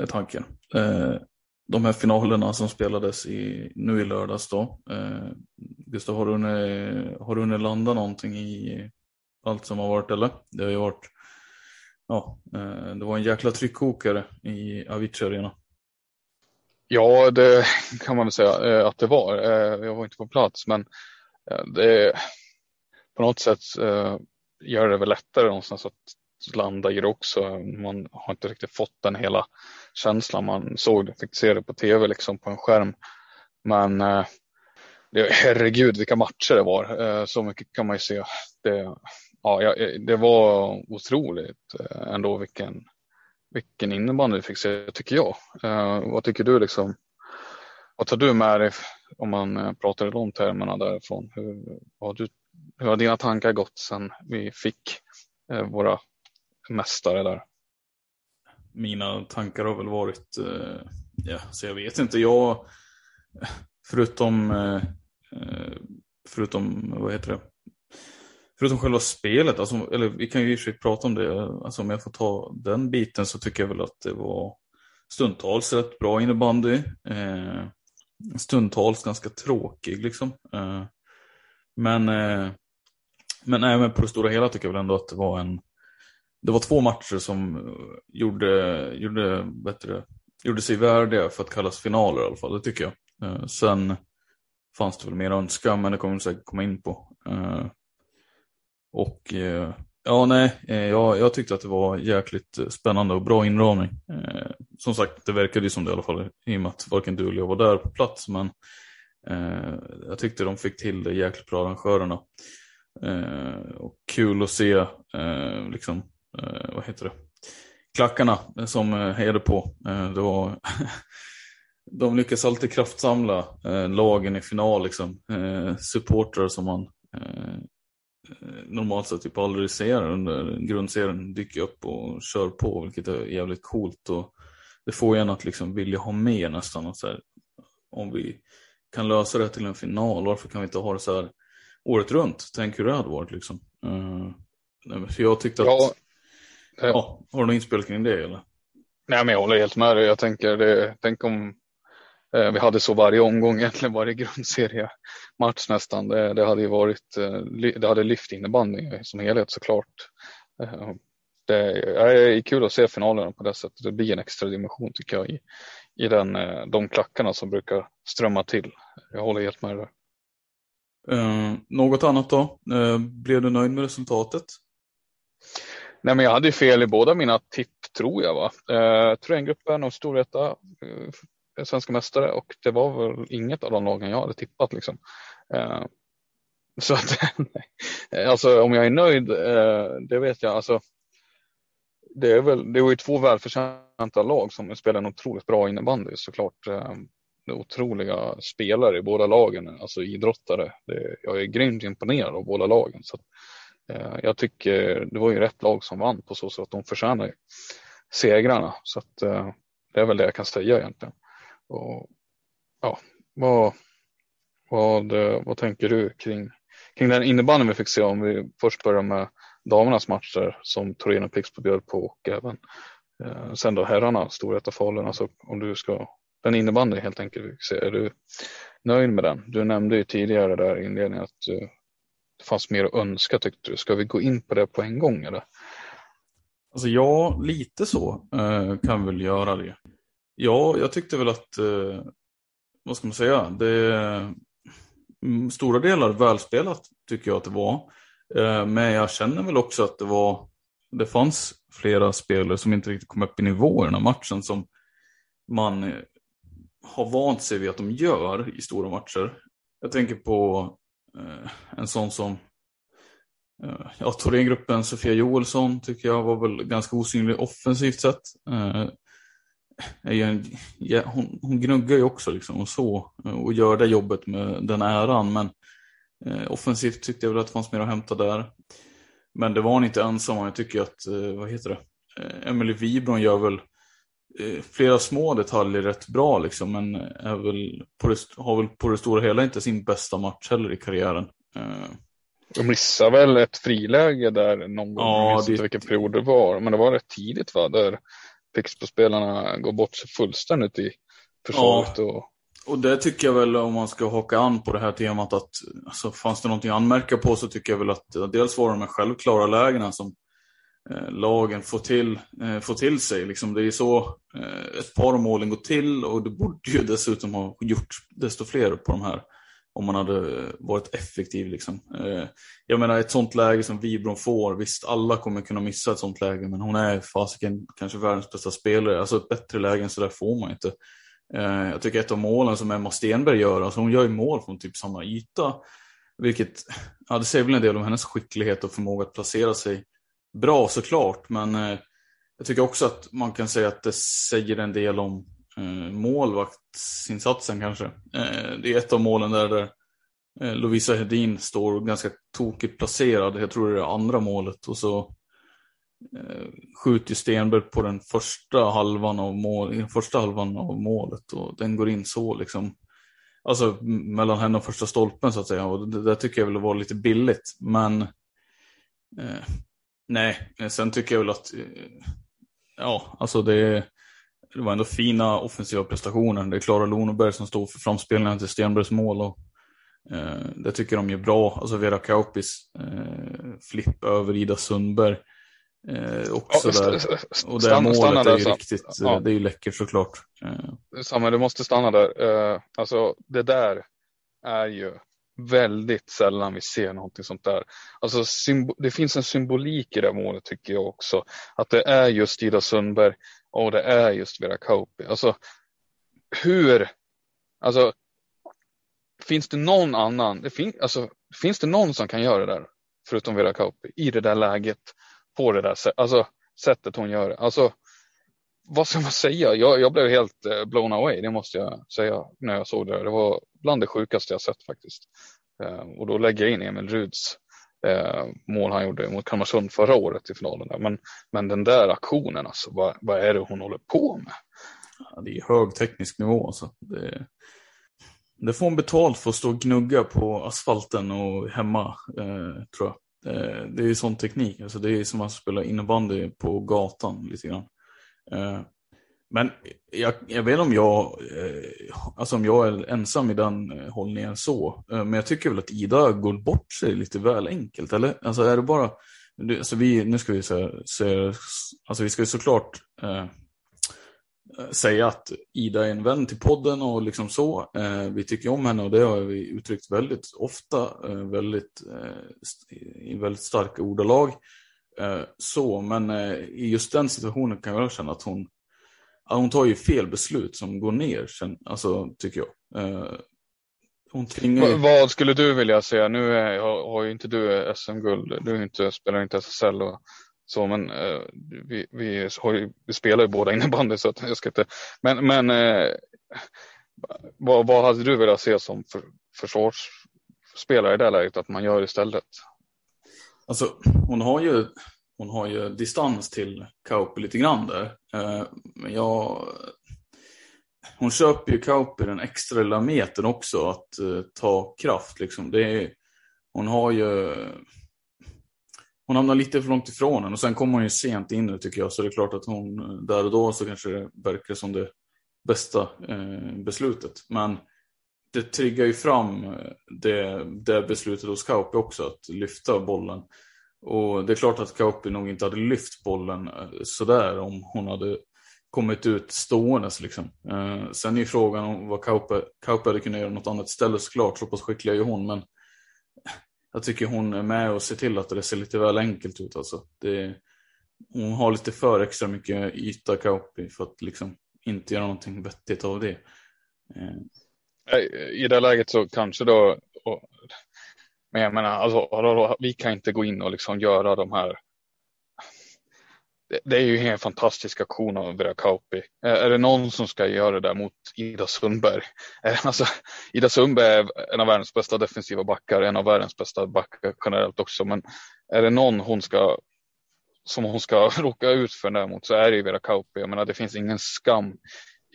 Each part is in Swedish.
Eh, tanken. Eh, de här finalerna som spelades i, nu i lördags då. Eh, Gustav, har du, hunnit, har du hunnit landa någonting i allt som har varit eller? Det har ju varit, ja, eh, det var en jäkla tryckkokare i Avicii Arena. Ja, det kan man väl säga eh, att det var. Eh, jag var inte på plats, men eh, det på något sätt eh, gör det väl lättare någonstans att landa i det också. Man har inte riktigt fått den hela känslan man såg, fick se det på tv liksom på en skärm. Men eh, det, herregud vilka matcher det var, eh, så mycket kan man ju se. Det, ja, det var otroligt eh, ändå vilken, vilken innebandy vi fick se tycker jag. Eh, vad tycker du liksom? Vad tar du med dig om man eh, pratar i de termerna därifrån? Hur, har du, hur har dina tankar gått sedan vi fick eh, våra mästare där? Mina tankar har väl varit, eh, ja, så jag vet inte, jag, förutom, eh, eh, förutom, vad heter det, förutom själva spelet, alltså, eller vi kan ju i och för sig prata om det, alltså om jag får ta den biten så tycker jag väl att det var stundtals rätt bra innebandy. Eh, stundtals ganska tråkig liksom. Eh, men, eh, men, nej, men på det stora hela tycker jag väl ändå att det var en det var två matcher som eh, gjorde, gjorde, bättre, gjorde sig värdiga för att kallas finaler i alla fall, det tycker jag. Eh, sen fanns det väl mer önska, men det kommer vi säkert komma in på. Eh, och eh, ja, nej, eh, jag, jag tyckte att det var jäkligt spännande och bra inramning. Eh, som sagt, det verkade ju som det i alla fall, i och med att varken du eller jag var där på plats, men eh, jag tyckte de fick till det jäkligt bra, arrangörerna. Eh, och kul att se, eh, liksom, Eh, vad heter det, klackarna som eh, hejade på. Eh, det var de lyckas alltid kraftsamla eh, lagen i final. Liksom. Eh, supportrar som man eh, normalt sett typ aldrig ser under grundserien dyker upp och kör på, vilket är jävligt coolt. Och det får en att liksom vilja ha mer nästan. Att så här, om vi kan lösa det till en final, varför kan vi inte ha det så här året runt? Tänk hur det hade varit liksom. Uh, för jag tyckte att, ja, ja, har du något inspel kring det eller? Nej, men jag håller helt med dig. Jag tänker, det, tänk om Eh, vi hade så varje omgång, egentligen varje grundseriematch nästan. Det, det, hade ju varit, eh, det hade lyft innebandy som helhet såklart. Eh, det är kul att se finalerna på det sättet. Det blir en extra dimension tycker jag i, i den, de klackarna som brukar strömma till. Jag håller helt med där. Uh, något annat då? Uh, blev du nöjd med resultatet? Nej, men jag hade fel i båda mina tipp tror jag. Va? Eh, Thorengruppen och Storvreta eh, svenska mästare och det var väl inget av de lagen jag hade tippat liksom. Eh, så att, eh, alltså om jag är nöjd, eh, det vet jag. Alltså, det, är väl, det var ju två välförtjänta lag som spelar en otroligt bra innebandy såklart. Eh, otroliga spelare i båda lagen, alltså idrottare. Det, jag är grymt imponerad av båda lagen. Så att, eh, Eh, jag tycker det var ju rätt lag som vann på så sätt att de förtjänar segrarna. Så att, eh, det är väl det jag kan säga egentligen. Och, ja, vad, vad, eh, vad tänker du kring, kring den innebandyn vi fick se om vi först börjar med damernas matcher som Torino Pixbo bjöd på och även eh, sen då herrarna Storvreta Falun. Alltså om du ska den innebandyn helt enkelt. Är du nöjd med den? Du nämnde ju tidigare där i inledningen att du fanns mer att önska tyckte du. Ska vi gå in på det på en gång eller? Alltså ja, lite så eh, kan vi väl göra det. Ja, jag tyckte väl att, eh, vad ska man säga, det är stora delar välspelat tycker jag att det var. Eh, men jag känner väl också att det var, det fanns flera spelare som inte riktigt kom upp i nivå i den här matchen som man har vant sig vid att de gör i stora matcher. Jag tänker på Eh, en sån som eh, ja, Thorengruppen Sofia Joelsson tycker jag var väl ganska osynlig offensivt sett. Eh, en, ja, hon, hon, gnuggar ju också liksom och så eh, och gör det jobbet med den äran men eh, offensivt tyckte jag väl att det fanns mer att hämta där. Men det var hon inte ensam Jag tycker att, eh, vad heter det, eh, Emily Wibron gör väl Eh, flera små detaljer rätt bra liksom, men är väl på det, har väl på det stora hela inte sin bästa match heller i karriären. Eh, De missar väl ett friläge där någon gång, ja, jag minns inte vilken period det var, men det var rätt tidigt va, där Pixbo-spelarna går bort sig fullständigt i försvaret. Ja. Och... Och det tycker jag väl om man ska haka an på det här temat att alltså, fanns det någonting att anmärka på så tycker jag väl att dels var det de självklara lägena som Eh, Eh, lagen får till, eh, får till sig. Liksom det är så eh, ett par av målen går till och det borde ju dessutom ha gjort desto fler på de här om man hade varit effektiv. Liksom. Eh, jag menar ett sånt läge som Vibron får, visst alla kommer kunna missa ett sånt läge men hon är fasiken kanske världens bästa spelare. Alltså ett bättre läge än så där får man inte. Eh, jag tycker ett av målen som Emma Stenberg gör, alltså hon gör ju mål från typ samma yta. Vilket, ja det säger väl en del om hennes skicklighet och förmåga att placera sig bra såklart, men eh, jag tycker också att man kan säga att det säger en del om eh, målvaktsinsatsen kanske. Eh, det är ett av målen där, där eh, Lovisa Hedin står ganska tokigt placerad. Jag tror det är det andra målet och så eh, skjuter Stenberg på den första halvan av, mål, eh, första halvan av målet och den går in så liksom. Alltså mellan henne och första stolpen så att säga. Och det där tycker jag väl var lite billigt. Men eh, Nej, sen tycker jag väl att eh, ja, alltså det, det var ändå fina offensiva prestationer. Det är Klara Loneberg som står för framspelningen till Stenbergs mål. Och, eh, det tycker de är bra. Alltså Vera Kaupis eh, flipp över Ida Sundberg. Eh, också ja, där. Och det målet stanna är ju där, riktigt, ja. det är ju läckert såklart. Eh. Samma, du måste stanna där. Eh, alltså det där är ju väldigt sällan vi ser någonting sånt där. Alltså, det finns en symbolik i det målet tycker jag också. Att det är just Ida Sundberg och det är just Vera Kauppi. Alltså hur, alltså finns det någon annan, det fin, alltså, finns det någon som kan göra det där förutom Vera Kauppi i det där läget på det där alltså, sättet hon gör det. Alltså, vad ska man säga? Jag, jag blev helt eh, blown away, det måste jag säga när jag såg det. Det var bland det sjukaste jag sett faktiskt. Eh, och då lägger jag in Emil Ruds eh, mål han gjorde mot Kalmarsund förra året i finalen. Där. Men, men den där aktionen, alltså, vad, vad är det hon håller på med? Ja, det är hög teknisk nivå. Alltså. det, det får hon betalt för att stå och gnugga på asfalten och hemma, eh, tror jag. Det, det är ju sån teknik, alltså det är som att spela innebandy på gatan lite grann. Eh, men jag, jag vet om jag, eh, alltså om jag är ensam i den eh, hållningen så. Men jag tycker väl att Ida går bort sig lite väl enkelt, eller? Alltså är det bara, alltså vi, nu ska vi säga, säga alltså vi ska ju såklart eh, säga att Ida är en vän till podden och liksom så. Eh, vi tycker om henne och det har vi uttryckt väldigt ofta, eh, väldigt, i väldigt starka ordalag. Eh, så, men eh, i just den situationen kan jag känna att hon, hon tar ju fel beslut som går ner, alltså, tycker jag. Eh, hon tvingar... Vad skulle du vilja säga? Nu är, har, ju inte du SM-guld, du inte, spelar inte SSL och så, men vi, vi, ju, vi, spelar ju båda innebandy så att jag ska inte. Men, men vad, vad hade du velat se som för, försvarsspelare i det läget att man gör istället? Alltså, hon har ju, hon har ju distans till Kauppi lite grann där. Eh, men jag... Hon köper ju Kauppi den extra lilla metern också att eh, ta kraft liksom. Det är, hon har ju... Hon hamnar lite för långt ifrån henne och sen kommer hon ju sent in nu tycker jag. Så det är klart att hon där och då så kanske det verkar som det bästa eh, beslutet. Men det triggar ju fram eh, det, det beslutet hos Kauppi också, att lyfta bollen. Och det är klart att Kauppi nog inte hade lyft bollen eh, sådär om hon hade kommit ut ståendes. Liksom. Eh, sen är ju frågan om vad Kauppi, Kauppi hade kunnat göra något annat ställe såklart, så pass skicklig är ju hon. Men jag tycker hon är med och ser till att det ser lite väl enkelt ut. Alltså. Det, hon har lite för extra mycket yta Kauppi för att liksom inte göra någonting vettigt av det. Eh. Eh, I det läget så kanske då, men jag menar, alltså, vi kan inte gå in och liksom göra de här det är ju en fantastisk aktion av Vera Kauppi. Eh, är det någon som ska göra det där mot Ida Sundberg? Eh, alltså, Ida Sundberg är en av världens bästa defensiva backar, en av världens bästa backar generellt också. Men är det någon hon ska som hon ska råka ut för däremot så är det ju Vera Kauppi. Jag menar det finns ingen skam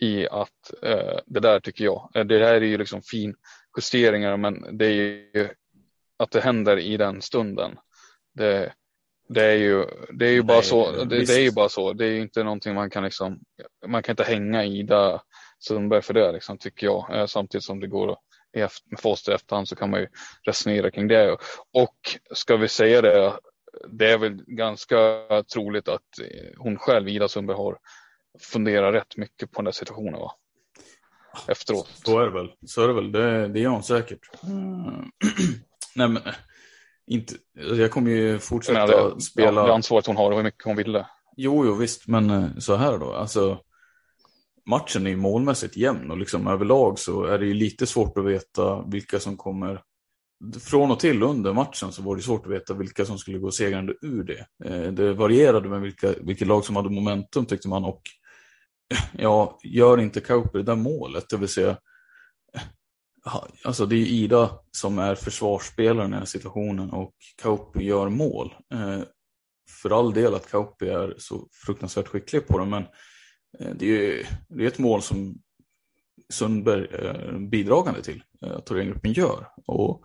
i att eh, det där tycker jag. Eh, det där är ju liksom fin justeringar men det är ju att det händer i den stunden. Det, det är ju, det är ju bara så. Det, det, är ju bara så. Det är ju inte någonting man kan liksom. Man kan inte hänga Ida Sundberg för det liksom tycker jag. Eh, samtidigt som det går med facit i efterhand så kan man ju resonera kring det. Och ska vi säga det det är väl ganska troligt att hon själv, Ida Sundberg, har funderat rätt mycket på den där situationen va? efteråt. Så är det väl. Så är det väl. Det, det är hon säkert. Mm. Nej men inte, jag kommer ju fortsätta det, spela. Det ansvaret hon har och hur mycket hon ville. Jo, jo visst, men eh, så här då. Alltså, matchen är ju målmässigt jämn och liksom överlag så är det ju lite svårt att veta vilka som kommer från och till under matchen så var det svårt att veta vilka som skulle gå segrande ur det. Eh, det varierade med vilka, vilka lag som hade momentum tyckte man och ja, gör inte Kauper det där målet, det vill säga Alltså det är Ida som är försvarsspelaren i den här situationen och Kauppi gör mål. Eh, för all del att Kauppi är så fruktansvärt skicklig på det men eh, det är, det är ett mål som Sundberg är bidragande till att Thorengruppen gör. Och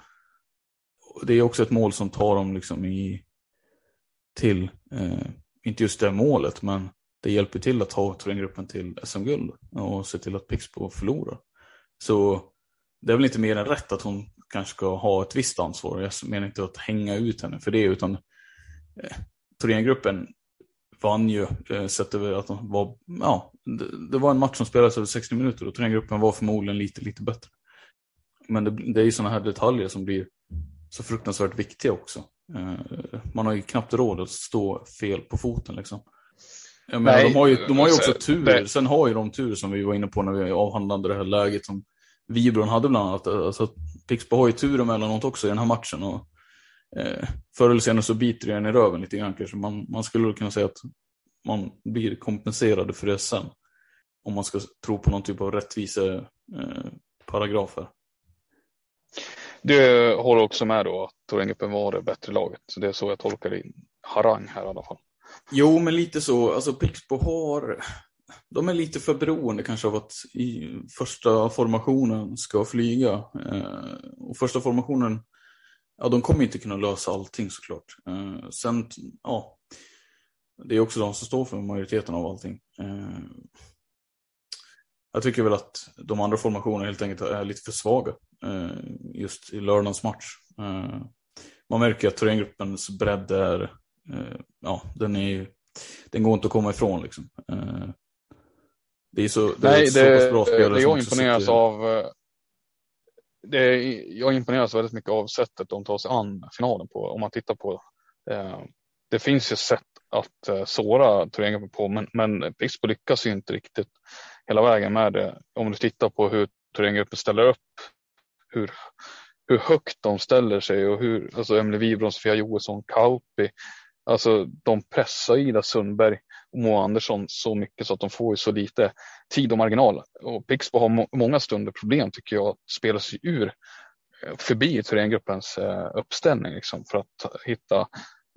det är också ett mål som tar dem liksom i, till, eh, inte just det målet, men det hjälper till att ta Thorengruppen till SM-guld och se till att Pixbo förlorar. Så det är väl inte mer än rätt att hon kanske ska ha ett visst ansvar. Jag menar inte att hänga ut henne för det, utan eh, Thorengruppen vann ju eh, sett över att de var, ja, det, det, var en match som spelades över 60 minuter och Thorengruppen var förmodligen lite, lite bättre. Men det, det är ju sådana här detaljer som blir så fruktansvärt viktiga också. Eh, man har ju knappt råd att stå fel på foten liksom. Menar, Nej, de, har ju, de har ju också tur. Det... Sen har ju de tur som vi var inne på när vi avhandlade det här läget som Vibron hade bland annat. Alltså, Pixbo har ju tur emellanåt också i den här matchen. Och, eh, förr eller senare så biter det en i röven lite grann kanske. Man, man skulle kunna säga att man blir kompenserade för det sen. Om man ska tro på någon typ av rättvise eh, paragrafer. Du håller också med då att Thorengruppen var det bättre laget. Så det är så jag tolkar din harang här i alla fall. Jo, men lite så. Alltså Pixbo har... De är lite för beroende kanske av att i första formationen ska flyga. Eh, och första formationen, ja de kommer inte kunna lösa allting såklart. Eh, sen, ja, det är också de som står för majoriteten av allting. Eh, jag tycker väl att de andra formationerna helt enkelt är lite för svaga eh, just i lördagens match. Eh, man märker att Thorengruppens bredd är, eh, ja, den är den går inte att komma ifrån liksom. Det är så, det Nej, är det, så bra spelare jag imponeras sitter... av det, jag imponeras väldigt mycket av sättet de tar sig an finalen på. Om man tittar på det finns ju sätt att såra Thorengruppen på men, men Pixbo lyckas ju inte riktigt hela vägen med det. Om du tittar på hur Thorengruppen ställer upp, hur, hur högt de ställer sig och hur, alltså Emelie Wibron, Sofia Johansson, Kauppi, alltså de pressar Ida Sundberg och Moa Andersson så mycket så att de får så lite tid och marginal. Och Pixbo har må många stunder problem tycker jag att spela sig ur eh, förbi Thorengruppens eh, uppställning liksom, för att hitta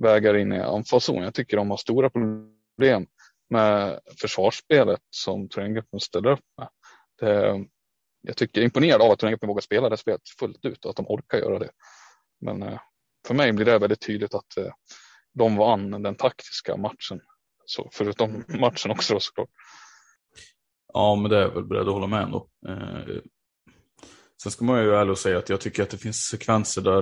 vägar in i anfallszon. Jag tycker de har stora problem med försvarsspelet som Thorengruppen ställer upp med. Det, jag tycker imponerad av att Thorengruppen vågar spela det spelet fullt ut och att de orkar göra det. Men eh, för mig blir det väldigt tydligt att de vann den taktiska matchen. Så förutom matchen också då såklart. Ja, men det är jag väl beredd att hålla med ändå. Eh, sen ska man ju ärligt säga att jag tycker att det finns sekvenser där,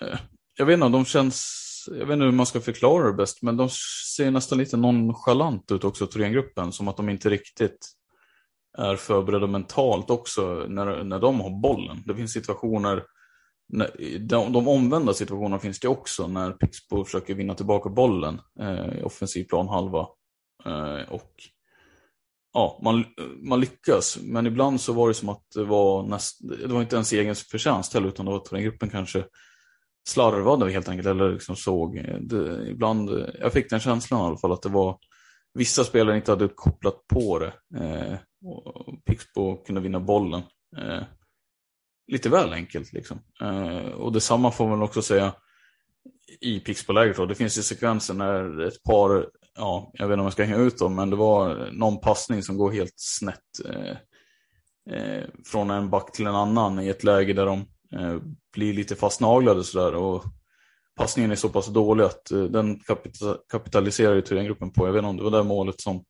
eh, jag vet inte om de känns, jag vet inte hur man ska förklara det bäst, men de ser nästan lite nonchalant ut också, Thorengruppen, som att de inte riktigt är förberedda mentalt också när, när de har bollen. Det finns situationer de, de omvända situationerna finns det också när Pixbo försöker vinna tillbaka bollen eh, i offensiv planhalva. Eh, och ja, man, man lyckas, men ibland så var det som att det var, näst, det var inte ens egen förtjänst heller, utan det var att den gruppen kanske slarvade helt enkelt, eller liksom såg. Eh, det, ibland, eh, jag fick den känslan i alla fall att det var vissa spelare inte hade kopplat på det. Eh, och Pixbo kunde vinna bollen. Eh, lite väl enkelt. Liksom. Eh, och detsamma får man också säga i Pixbo-läget. Det finns ju sekvenser när ett par, ja, jag vet inte om jag ska hänga ut dem, men det var någon passning som går helt snett eh, eh, från en back till en annan i ett läge där de eh, blir lite fastnaglade sådär. Och passningen är så pass dålig att eh, den kapita kapitaliserar ju Thorengruppen på. Jag vet inte om det var det målet som,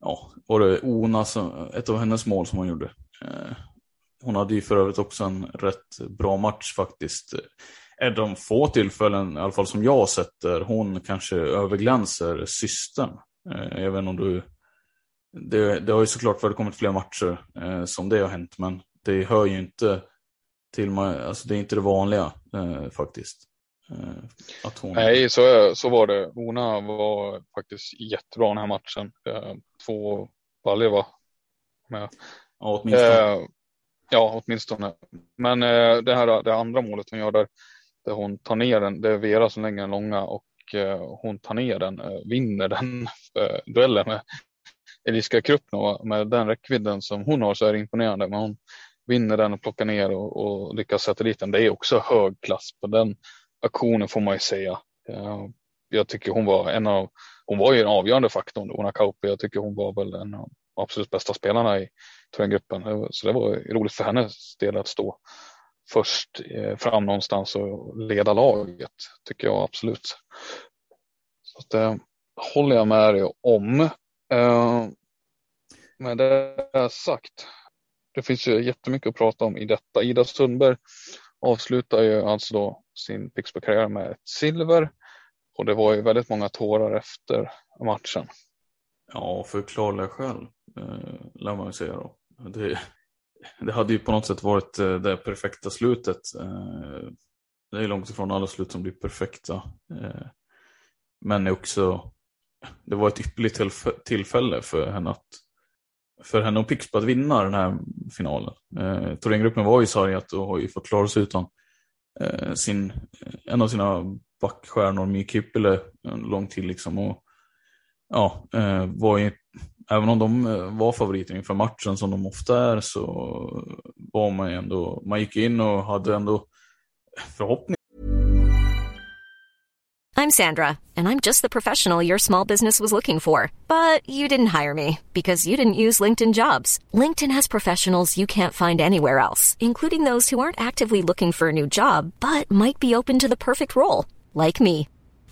ja, var det Ona, som, ett av hennes mål som hon gjorde. Eh, Eh, hon hade ju för övrigt också en rätt bra match faktiskt. Är de få tillfällen, i alla fall som jag har sett, där hon kanske överglänser systern. Eh, vet inte om du... Det, det har ju såklart förekommit fler matcher eh, som det har hänt, men det hör ju inte till, alltså det är inte det vanliga eh, faktiskt. Eh, hon... Nej, så, så var det. Ona var faktiskt jättebra den här matchen. Eh, två baljor va? Med. Ja, åtminstone. Ja, åtminstone. Men eh, det här det andra målet hon gör där, där hon tar ner den, det är Vera som lägger den långa och eh, hon tar ner den, eh, vinner den eh, duellen med Eliska Krupnova. Med den räckvidden som hon har så är det imponerande. Men hon vinner den och plockar ner och, och lyckas sätta dit den. Det är också hög klass på den aktionen får man ju säga. Eh, jag tycker hon var en av, hon var ju en avgörande faktor, Ona Kauppi. Jag tycker hon var väl en av absolut bästa spelarna i gruppen. Så det var roligt för hennes del att stå först eh, fram någonstans och leda laget, tycker jag absolut. Så det eh, håller jag med dig om. Eh, med det sagt, det finns ju jättemycket att prata om i detta. Ida Sundberg avslutar ju alltså då sin Pixbo-karriär med ett silver och det var ju väldigt många tårar efter matchen. Ja, förklara själv eh, lär man ju säga då. Det, det hade ju på något sätt varit eh, det perfekta slutet. Eh, det är långt ifrån alla slut som blir perfekta. Eh, men också, det var ett ypperligt tillfälle för henne att för henne och Pixbo att vinna den här finalen. Eh, Thorengruppen var ju sargat och har ju fått klara sig utan eh, sin, en av sina backstjärnor, Mie Kippele, en lång tid liksom. Och, ja, eh, var ju även om de eh, var favoriter inför matchen som de ofta är så var man ju ändå, man gick in och hade ändå. I'm Sandra and I'm just the professional your small business was looking for. But you didn't hire me because you didn't use LinkedIn jobs. LinkedIn has professionals you can't find anywhere else, including those who aren't actively looking for a new job but might be open to the perfect role, like me.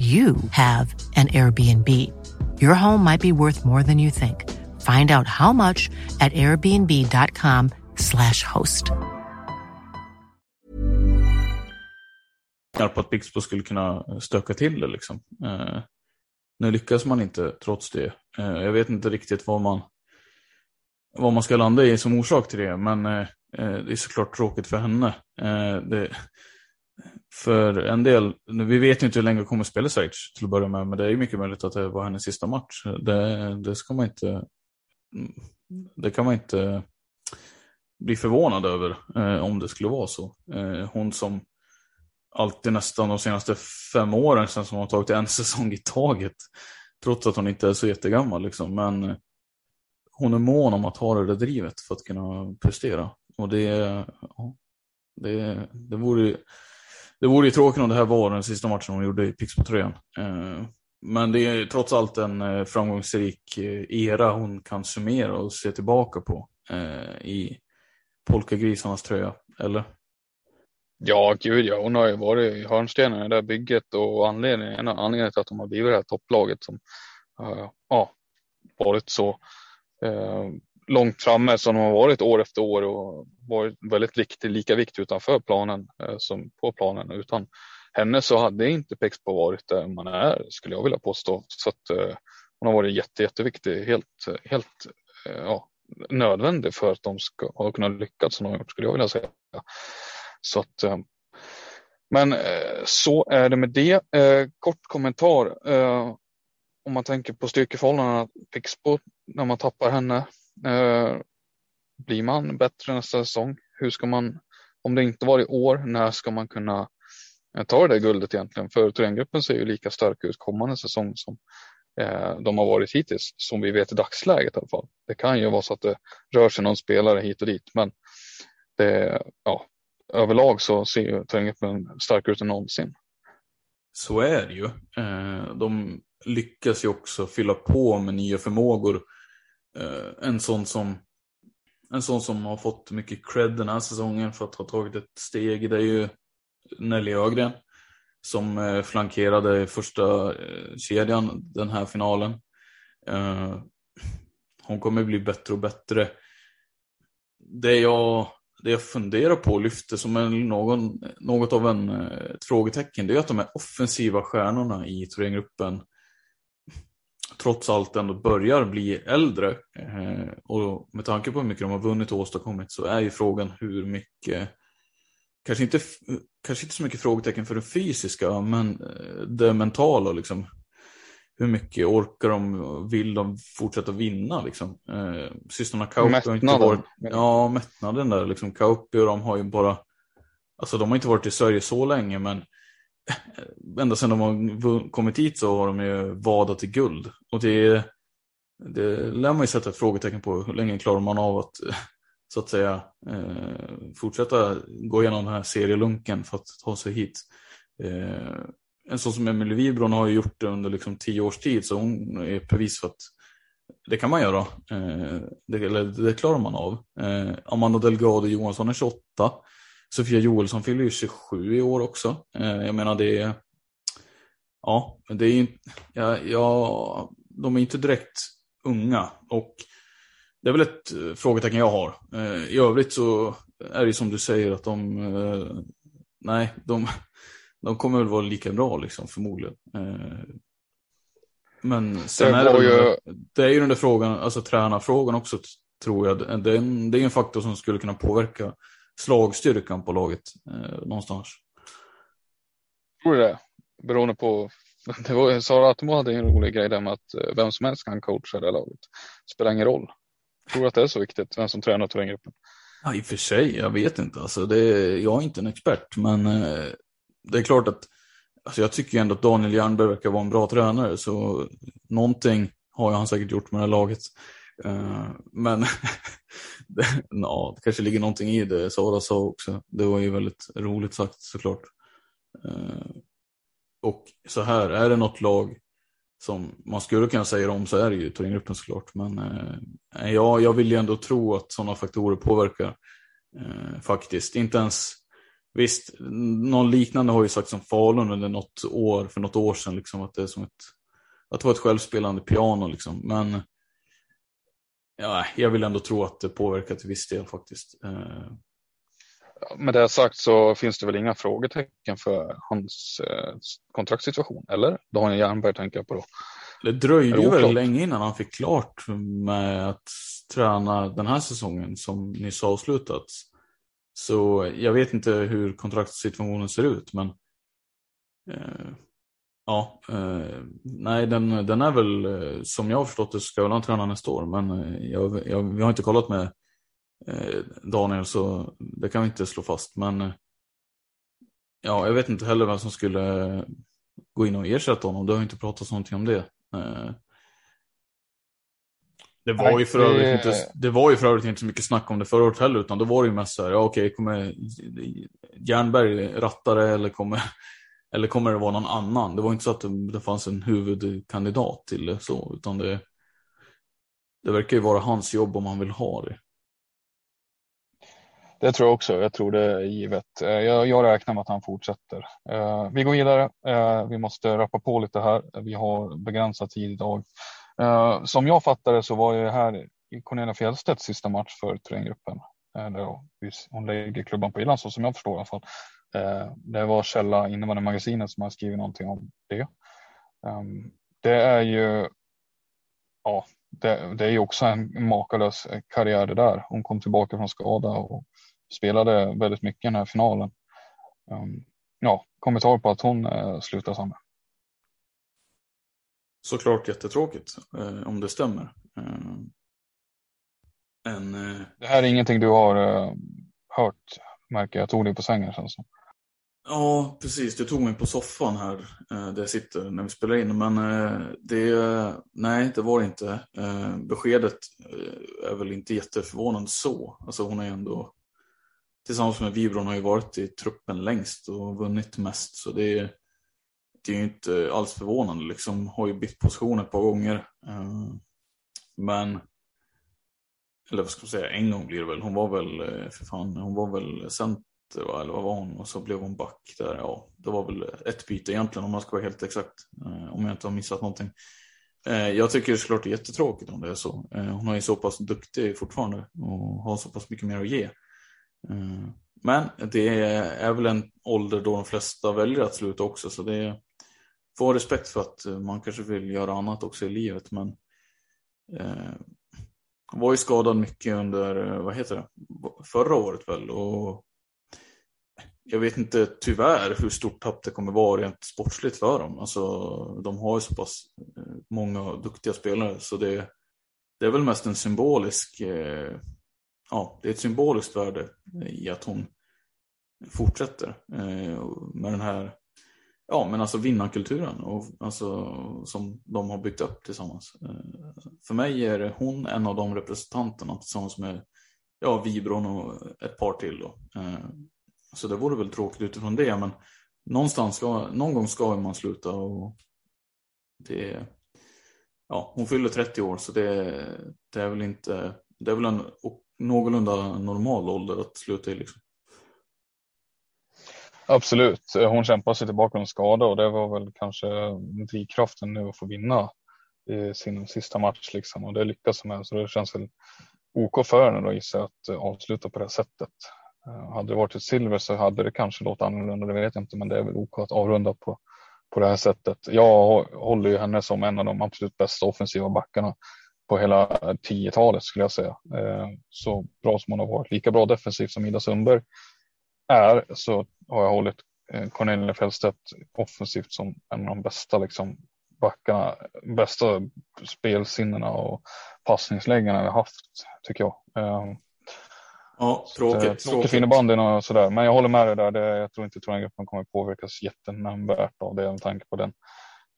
you have an Airbnb. Your home might be worth more than you think. Find out how much at airbnb.com slash host. på att Bixbo skulle kunna stöka till det. Liksom. Eh, nu lyckas man inte trots det. Eh, jag vet inte riktigt vad man, vad man ska landa i som orsak till det, men eh, eh det är såklart tråkigt för henne. Eh, det, för en del, vi vet ju inte hur länge hon kommer spela Schweiz till att börja med, men det är ju mycket möjligt att det var hennes sista match. Det, det ska man inte, det kan man inte bli förvånad över eh, om det skulle vara så. Eh, hon som alltid nästan de senaste fem åren sen som har tagit en säsong i taget. Trots att hon inte är så jättegammal liksom. Men eh, hon är mån om att ha det där drivet för att kunna prestera. Och det, ja, det, det vore det vore ju tråkigt om det här var den sista matchen hon gjorde i Pixbo-tröjan. Eh, men det är trots allt en eh, framgångsrik eh, era hon kan summera och se tillbaka på i polkagrisarnas tröja, eller? Ja, gud ja. Hon har ju varit hörnstenen i det där bygget och anledningen, en av anledningarna till att de har blivit det här topplaget som ja, varit så långt framme som de har varit år efter år och varit väldigt viktig, lika viktig utanför planen eh, som på planen. Utan henne så hade inte Pexpo varit där man är, skulle jag vilja påstå. Så att eh, hon har varit jätte, jätteviktig, helt, helt eh, ja, nödvändig för att de ska ha kunnat lyckas som de har gjort, skulle jag vilja säga. Så att, eh, men eh, så är det med det. Eh, kort kommentar. Om man tänker på styrkeförhållandena, Pixbo, när man tappar henne, Eh, blir man bättre nästa säsong? Hur ska man, om det inte var i år, när ska man kunna eh, ta det där guldet egentligen? För Thorengruppen ser ju lika stark ut kommande säsong som eh, de har varit hittills, som vi vet i dagsläget i alla fall. Det kan ju vara så att det rör sig någon spelare hit och dit, men det, ja, överlag så ser ju Thorengruppen starkare ut än någonsin. Så är det ju. De lyckas ju också fylla på med nya förmågor. Eh, en sån som en sån som har fått mycket cred den här säsongen för att ha tagit ett steg, det är ju Nelly Ögren som eh, flankerade första eh, kedjan den här finalen. Eh, hon kommer bli bättre och bättre. Det jag det jag funderar på och lyfter som en, någon, något av en, ett frågetecken, det är att de här offensiva stjärnorna i Thorengruppen trots allt ändå börjar bli äldre. Eh, och med tanke på hur mycket de har vunnit och åstadkommit så är ju frågan hur mycket, kanske inte, kanske inte så mycket frågetecken för det fysiska, men eh, det mentala liksom hur mycket orkar de, vill de fortsätta vinna liksom? Eh, systrarna Kauppi har inte varit, ja mättnaden där liksom, Kauppi och de har ju bara, alltså de har inte varit i Sverige så länge men Eh, ända sedan de har kommit hit så har de ju vadat i guld. Och det, det lär man ju sätta ett frågetecken på, hur länge klarar man av att eh, så att säga eh, fortsätta gå igenom den här serielunken för att ta sig hit. En sån som Emelie Wibron har ju gjort det under liksom tio års tid så hon är ett bevis för att det kan man göra. Det, eller det klarar man av. Amanda Delgado Johansson är 28. Sofia Joelsson fyller ju 27 i år också. Eh, jag menar det är Ja, det är ja, ja, de är inte direkt unga och det är väl ett eh, frågetecken jag har. Eh, I övrigt så är det som du säger att de, nej, de, de kommer väl vara lika bra liksom förmodligen. Men sen är det, ju... det är ju den där frågan, alltså tränarfrågan också tror jag. Det är, en, det är en faktor som skulle kunna påverka slagstyrkan på laget eh, någonstans. Tror du det? Beroende på, det var, Sara Attemo hade en rolig grej där med att eh, vem som helst kan coacha det laget. Spelar ingen roll. Tror du att det är så viktigt, vem som tränar terränggruppen? Ja, i och för sig, jag vet inte. Alltså, det, jag är inte en expert, men eh, det är klart att alltså jag tycker ändå att Daniel Jernberg verkar vara en bra tränare, så någonting har han säkert gjort med det här laget. Uh, men det, det kanske ligger någonting i det Sara sa också. Det var ju väldigt roligt sagt såklart. Eh, och så här, är det något lag som man skulle kunna säga om så är det ju Thorengruppen såklart. Men eh, ja, jag vill ju ändå tro att sådana faktorer påverkar eh, faktiskt. Inte ens Visst, någon liknande har ju sagt som Falun under något år, för något år sedan, liksom, att det är som ett att vara ett självspelande piano liksom. Men ja, jag vill ändå tro att det påverkar till viss del faktiskt. Eh, Med det sagt så finns det väl inga frågetecken för hans eh, kontraktssituation, eller? Daniel Jernberg tänker jag på då. Det dröjde ju väldigt länge innan han fick klart med att träna den här säsongen som nyss avslutats. Så jag vet inte hur kontraktssituationen ser ut, men eh, ja, eh, nej, den, den är väl eh, som jag har förstått det ska väl han träna nästa år, men eh, jag, jag, vi har inte kollat med eh, Daniel så det kan vi inte slå fast, men eh, ja, jag vet inte heller vem som skulle gå in och ersätta honom. Det har inte pratats någonting om det. Eh, Det var, ju för övrigt inte, det var ju för övrigt inte så mycket snack om det förra året heller, utan då var det ju mest så här, ja okej, kommer Jernberg ratta det eller kommer, eller kommer det vara någon annan? Det var inte så att det, fanns en huvudkandidat till det så, utan det, det verkar ju vara hans jobb om han vill ha det. Det tror jag också. Jag tror det är givet. Eh, jag, jag räknar med att han fortsätter. Eh, vi går vidare. Eh, vi måste rappa på lite här. Vi har begränsad tid idag. Eh, som jag fattar det så var det här i Cornelia Fjellstedts sista match för Thorengruppen. Eh, hon lägger klubban på hyllan så som jag förstår i alla fall. Eh, det var källa innebandymagasinet som har skrivit någonting om det. Um, det är ju ja, det, det är ju också en makalös karriär det där. Hon kom tillbaka från skada och spelade väldigt mycket i den här finalen. Um, ja, kommentar på att hon uh, slutar samma. Såklart jättetråkigt, eh, om det stämmer. Eh, en, eh, Det här är ingenting du har hört, märker jag. Jag tog dig på sängen känns som. Ja, precis. Du tog mig på soffan här eh, där jag sitter när vi spelar in. Men eh, det, nej, det var det inte. Eh, beskedet är väl inte jätteförvånande så. Alltså hon är ändå, tillsammans med Vibron har ju varit i truppen längst och vunnit mest. Så det, är- det är ju inte alls förvånande liksom. Har ju bytt position ett par gånger. Men, eller vad ska man säga, en gång blir det väl. Hon var väl, för fan, hon var väl cent, va, eller vad var hon? Och så blev hon back där. Ja, det var väl ett byte egentligen om man ska vara helt exakt. Eh, om jag inte har missat någonting. Eh, jag tycker såklart det är jättetråkigt om det är så. Eh, hon är ju så pass duktig fortfarande och har så pass mycket mer att ge. Eh, men det är väl en ålder då de flesta väljer att sluta också. Så det är, får ha respekt för att eh, man kanske vill göra annat också i livet. Men eh, hon var ju skadad mycket under, eh, vad heter det, förra året väl. Och jag vet inte tyvärr hur stort tapp det kommer vara rent sportsligt för dem. Alltså, de har ju så pass eh, många duktiga spelare så det, det är väl mest en symbolisk, eh, ja, det är ett symboliskt värde i att hon fortsätter eh, med den här, ja men alltså vinnarkulturen och alltså som de har byggt upp tillsammans. Eh, för mig är hon en av de representanterna tillsammans med, ja, Vibron och ett par till då. Eh, så det vore väl tråkigt utifrån det, men någonstans ska, någon gång ska man sluta och det, ja, hon fyller 30 år så det, det är väl inte, det är väl en någorlunda normal ålder att sluta i liksom. Absolut. Hon kämpar sig tillbaka från skada och det var väl kanske drivkraften nu att få vinna i sin sista match liksom och det lyckas med så det känns väl OK för henne då gissar jag att avsluta på det sättet. Eh, hade det varit ett silver så hade det kanske låtit annorlunda, det vet jag inte, men det är väl OK att avrunda på, på det här sättet. Jag håller ju henne som en av de absolut bästa offensiva backarna på hela 10-talet skulle jag säga. Eh, så bra som hon har varit, lika bra defensivt som Ida Sundberg är så har jag hållit eh, Cornelia Fällstedt offensivt som en av de bästa liksom, backarna, bästa spelsinnena och passningsläggarna vi haft tycker jag. Ja, eh, tråkigt. Tråkigt för innebandyn och sådär. Men jag håller med dig där. Det, jag tror inte Thorengruppen kommer påverkas jättenämnvärt av det med tanke på den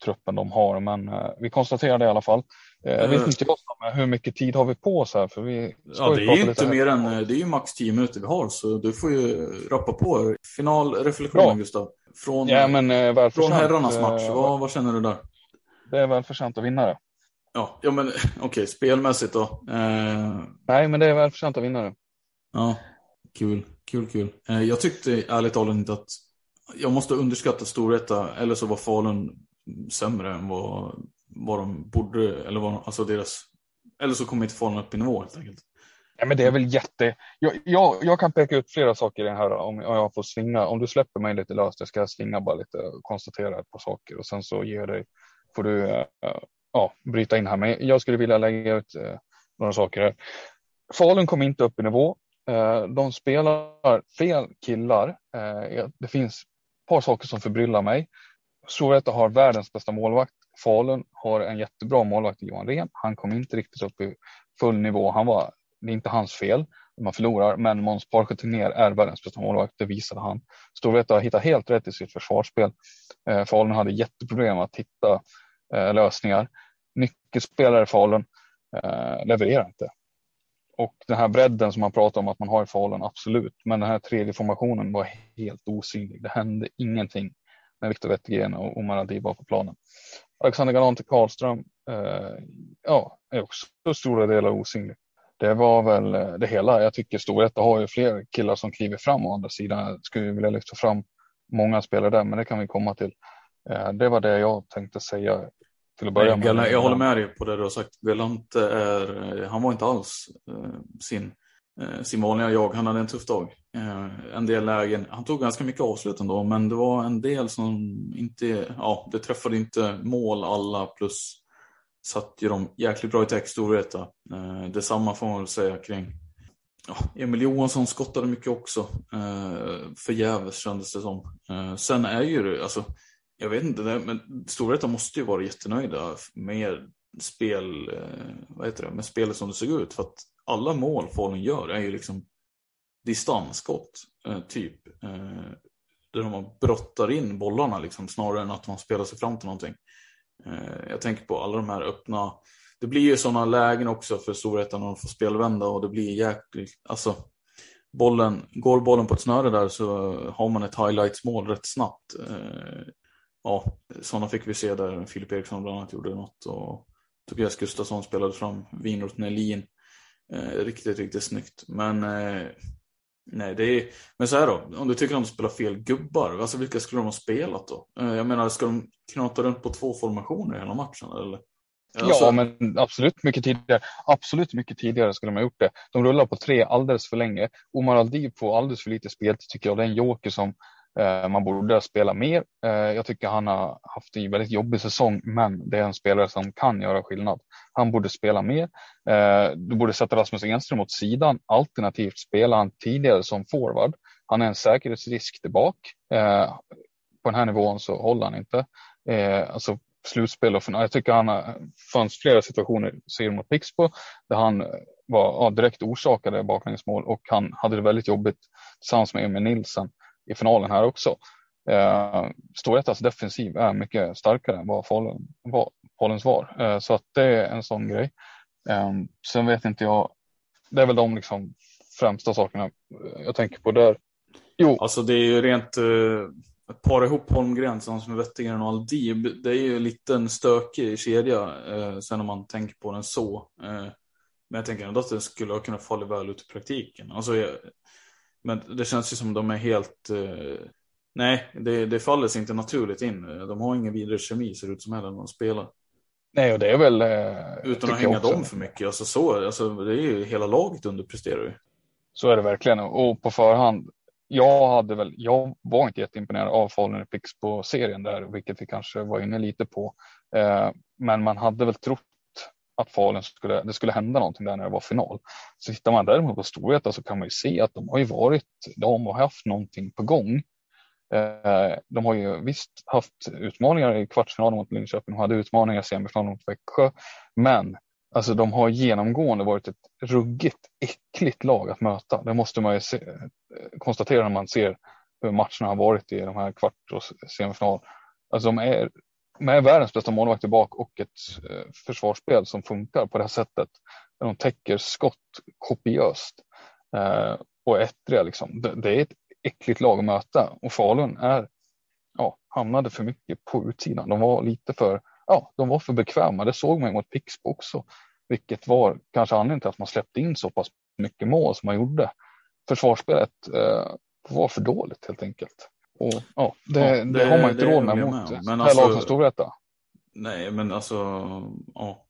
truppen de har. Men eh, vi konstaterar det i alla fall. Eh, jag vet Eh. inte jag, hur mycket tid har vi på oss här? För vi Ja, det är ju inte mer än, det är ju max 10 minuter vi har så du får ju rappa på. Finalreflektionen. Gustav. Från, Ja, men eh, från herrarnas Eh, match, vad, vad känner du där? Det är välförtjänt att vinna det. Ja, ja men okej, spelmässigt då. Eh, Nej, men det är välförtjänt att vinna det. Ja, kul, kul, kul. Eh, jag tyckte ärligt talat inte att jag måste underskatta Storvreta eller så var Falun sämre än vad vad de borde, eller vad, alltså deras, eller så kommer inte Falun upp i nivå helt enkelt. Ja, men det är väl jätte... Jag, jag, jag kan peka ut flera saker i den här om, om jag får svinga. Om du släpper mig lite löst, jag ska svinga bara lite och konstatera ett par saker och sen så ger dig, får du äh, ja, bryta in här. Men jag skulle vilja lägga ut äh, några saker här. Falun kom inte upp i nivå. Eh, de spelar fel killar. Eh, det finns ett par saker som förbryllar mig. Storvreta har världens bästa målvakt. Falun har en jättebra målvakt, Johan Rehn. Han kom inte riktigt upp i full nivå. Han var det är inte hans fel om man förlorar, men Måns Parchetunér är världens bästa målvakt, det visade han. Storvreta har hittat helt rätt i sitt försvarsspel. Eh, Falun hade jätteproblem att hitta eh, lösningar. Nyckelspelare Falun eh, levererar inte. Och den här bredden som man pratar om att man har i Falun, absolut. Men den här tredje formationen var helt osynlig. Det hände ingenting med Viktor Wettergren och Omar Adiba på planen. Alexander Galante Karlström, eh, ja, är också stora delar osynlig det var väl eh, det hela. Jag tycker Storvreta har ju fler killar som kliver fram å andra sidan. Jag skulle vilja lyfta fram många spelare där, men det kan vi komma till. Eh, det var det jag tänkte säga till att börja med. Jag håller med dig på det du har sagt. Galante är, eh, han var inte alls eh, sin, eh, sin vanliga jag. Han hade en tuff dag. En del lägen, han tog ganska mycket avslut ändå, men det var en del som inte, ja, det träffade inte mål alla plus satt ju dem jäkligt bra i text Storvreta. Eh, detsamma får man väl säga kring ja, Emil Johansson skottade mycket också. Eh, förgäves kändes det som. Eh, sen är ju det, alltså, jag vet inte, men Storvreta måste ju vara jättenöjda med spel, eh, vad heter det, med spelet som det såg ut. För att alla mål Falun gör är ju liksom distansskott, eh, typ. Eh, där de brottar in bollarna liksom, snarare än att man spelar sig fram till någonting. Jag tänker på alla de här öppna, det blir ju sådana lägen också för Storvreta när de får spelvända och det blir jäkligt, alltså bollen, går bollen på ett snöre där så har man ett highlights-mål rätt snabbt. Eh, ja, sådana fick vi se där Filip Eriksson bland annat gjorde något och Tobias Gustafsson spelade fram Winroth Nelin. Eh, riktigt, riktigt snyggt. Men Nej, det är... Men så här då, om du tycker att de spelar fel gubbar, alltså vilka skulle de ha spelat då? Eh, jag menar, ska de knata runt på två formationer hela matchen eller? Alltså... Ja, men absolut mycket tidigare. Absolut mycket tidigare skulle de ha gjort det. De rullar på tre alldeles för länge. Omar Aldiv får alldeles för lite speltid tycker jag. Det är en joker som Eh, Eh, man borde spela mer. Eh, jag tycker han har haft en väldigt jobbig säsong, men det är en spelare som kan göra skillnad. Han borde spela mer. Eh, du borde sätta Rasmus Enström åt sidan, alternativt spela han tidigare som forward. Han är en säkerhetsrisk tillbaka. På den här nivån så håller han inte. Alltså slutspel och jag tycker han fanns flera situationer ser mot Pixbo där han var ja, direkt orsakade baklängesmål och han hade det väldigt jobbigt tillsammans med Emil Nilsen i finalen här också. Eh, Storvretas alltså defensiv är mycket starkare än vad Falun, Faluns var. Eh, så att det är en sån grej. Eh, sen vet inte jag, det är väl de liksom främsta sakerna jag tänker på där. Jo. Alltså det är ju rent, eh, att para ihop Holmgren som är Wettergren och Aldib, det är ju en liten stökig kedja eh, sen om man tänker på den så. Eh, men jag tänker ändå att det skulle ha kunnat falla väl ut i praktiken. Alltså, jag, men det känns ju som de är helt... Eh, nej, det, det faller sig inte naturligt in. De har ingen vidare kemi ser det ut som heller när de spelar. Nej, och det är väl... Eh, Utan att hänga dem för mycket. Alltså, så, alltså, det är ju hela laget underpresterar ju. Så är det verkligen. Och på förhand, jag hade väl, jag var inte jätteimponerad av Falun Pix på serien där, vilket vi kanske var inne lite på. Eh, men man hade väl trott att Falun skulle, det skulle hända någonting där när det var final. Så tittar man däremot på Storvreta så kan man ju se att de har ju varit, de har haft någonting på gång. Eh, de har ju visst haft utmaningar i kvartsfinalen mot Linköping, de hade utmaningar i semifinalen mot Växjö, men alltså de har genomgående varit ett ruggigt äckligt lag att möta. Det måste man ju se, konstatera när man ser hur matcherna har varit i de här kvart och semifinal. Alltså de är med världens bästa målvakt bak och ett eh, försvarsspel som funkar på det här sättet. Där de täcker skott kopiöst eh, och ettriga. Liksom. Det, det, är ett äckligt lag att möta och Falun är, ja, hamnade för mycket på utsidan. De var lite för, ja, de var för bekväma. Det såg man mot Pixbo också, vilket var kanske anledningen till att man släppte in så pass mycket mål som man gjorde. Försvarsspelet eh, var för dåligt helt enkelt. Och, ja, det, ja, det, det, har man inte råd med mot med. Men alltså, lag som Storvreta. nej, men alltså, ja.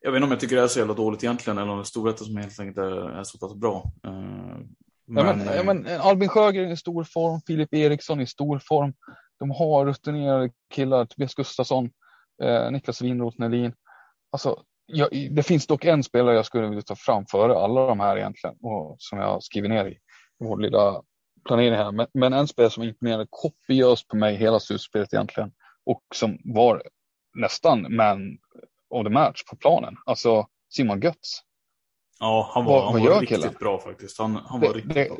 Jag vet inte om jag tycker det är så jävla dåligt egentligen eller om det är storheten som helt enkelt är, är så pass bra. Uh, men, ja, men, ja, men Albin Sjögren i stor form, Filip Eriksson i stor form. De har rutinerade killar, Tobias Gustafsson, eh, Niklas Winroth Nelin. Alltså, jag, det finns dock en spelare jag skulle vilja ta fram före alla de här egentligen och som jag skriver ner i vår lilla planering här. Men, men en spelare som imponerade kopiöst på mig hela slutspelet egentligen och som var nästan man of the match på planen. Alltså Simon Götz. Ja, han var, vad, han var riktigt killen? bra faktiskt. Han, han var det, riktigt det, bra.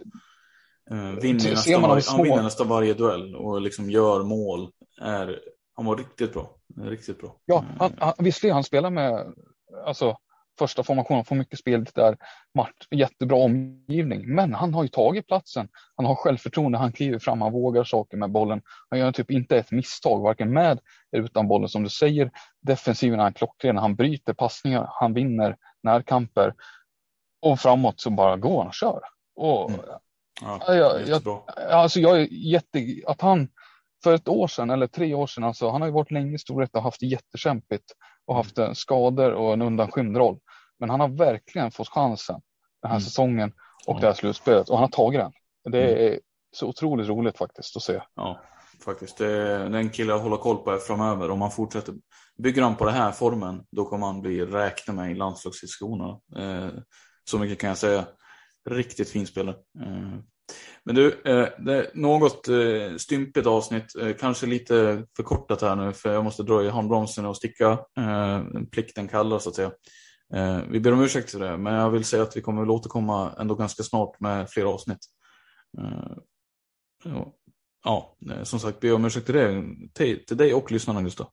Uh, vinner, nästan var, små... han vinner nästan varje duell och liksom gör mål. Är, han var riktigt bra. Riktigt bra. Ja, han, han, visserligen han spelar med alltså, första formationen, får mycket spel där, match, jättebra omgivning. Men han har ju tagit platsen. Han har självförtroende, han kliver fram, han vågar saker med bollen. Han gör typ inte ett misstag, varken med eller utan bollen. Som du säger, defensiven är han klockren, han bryter passningar, han vinner närkamper. Och framåt så bara går han och kör. Och, mm. Ja, jag, jag, alltså jag är jätte, att han för ett år sedan eller tre år sedan, alltså, han har ju varit länge i storhet och haft det jättekämpigt och haft mm. skador och en undanskymd roll. Men han har verkligen fått chansen den här mm. säsongen och ja. det här slutspelet och han har tagit den. Det mm. är mm. så otroligt roligt faktiskt att se. Ja, faktiskt. Det är en kille att hålla koll på framöver. Om han fortsätter, bygger han på den här formen, då kommer han bli räknad med i landslagsdiskussionerna. Eh, så mycket kan jag säga. Riktigt fin spelare. Eh, men du, eh, det är något eh, stympigt avsnitt, eh, kanske lite förkortat här nu för jag måste dra i handbromsen och sticka. Plikten kallar så att säga. Vi ber om ursäkt för det, men jag vill säga att vi kommer att återkomma ändå ganska snart med fler avsnitt. Ja, som sagt, ber om ursäkt till dig, till, till dig och lyssnarna Gustav.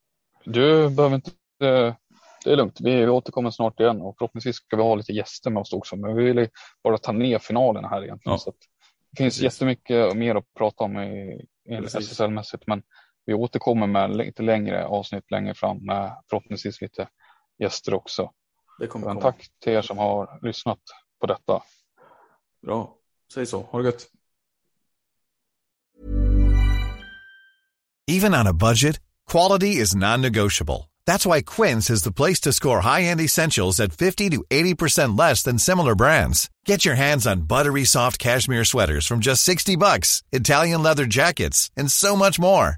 Du behöver inte, det är lugnt. Vi återkommer snart igen och förhoppningsvis ska vi ha lite gäster med oss också. Men vi vill bara ta ner finalen här egentligen. Ja. Så det finns Precis. jättemycket mer att prata om i, i SSL-mässigt, men vi återkommer med lite längre avsnitt längre fram med förhoppningsvis lite gäster också. Det kommer men tack till er som har lyssnat på detta. Bra, säg så. Ha det gött. Even on a budget, quality is non-negotiable. That's why Quince is the place to score high-end essentials at 50 to 80% less than similar brands. Get your hands on buttery soft cashmere sweaters from just 60 bucks, Italian leather jackets, and so much more.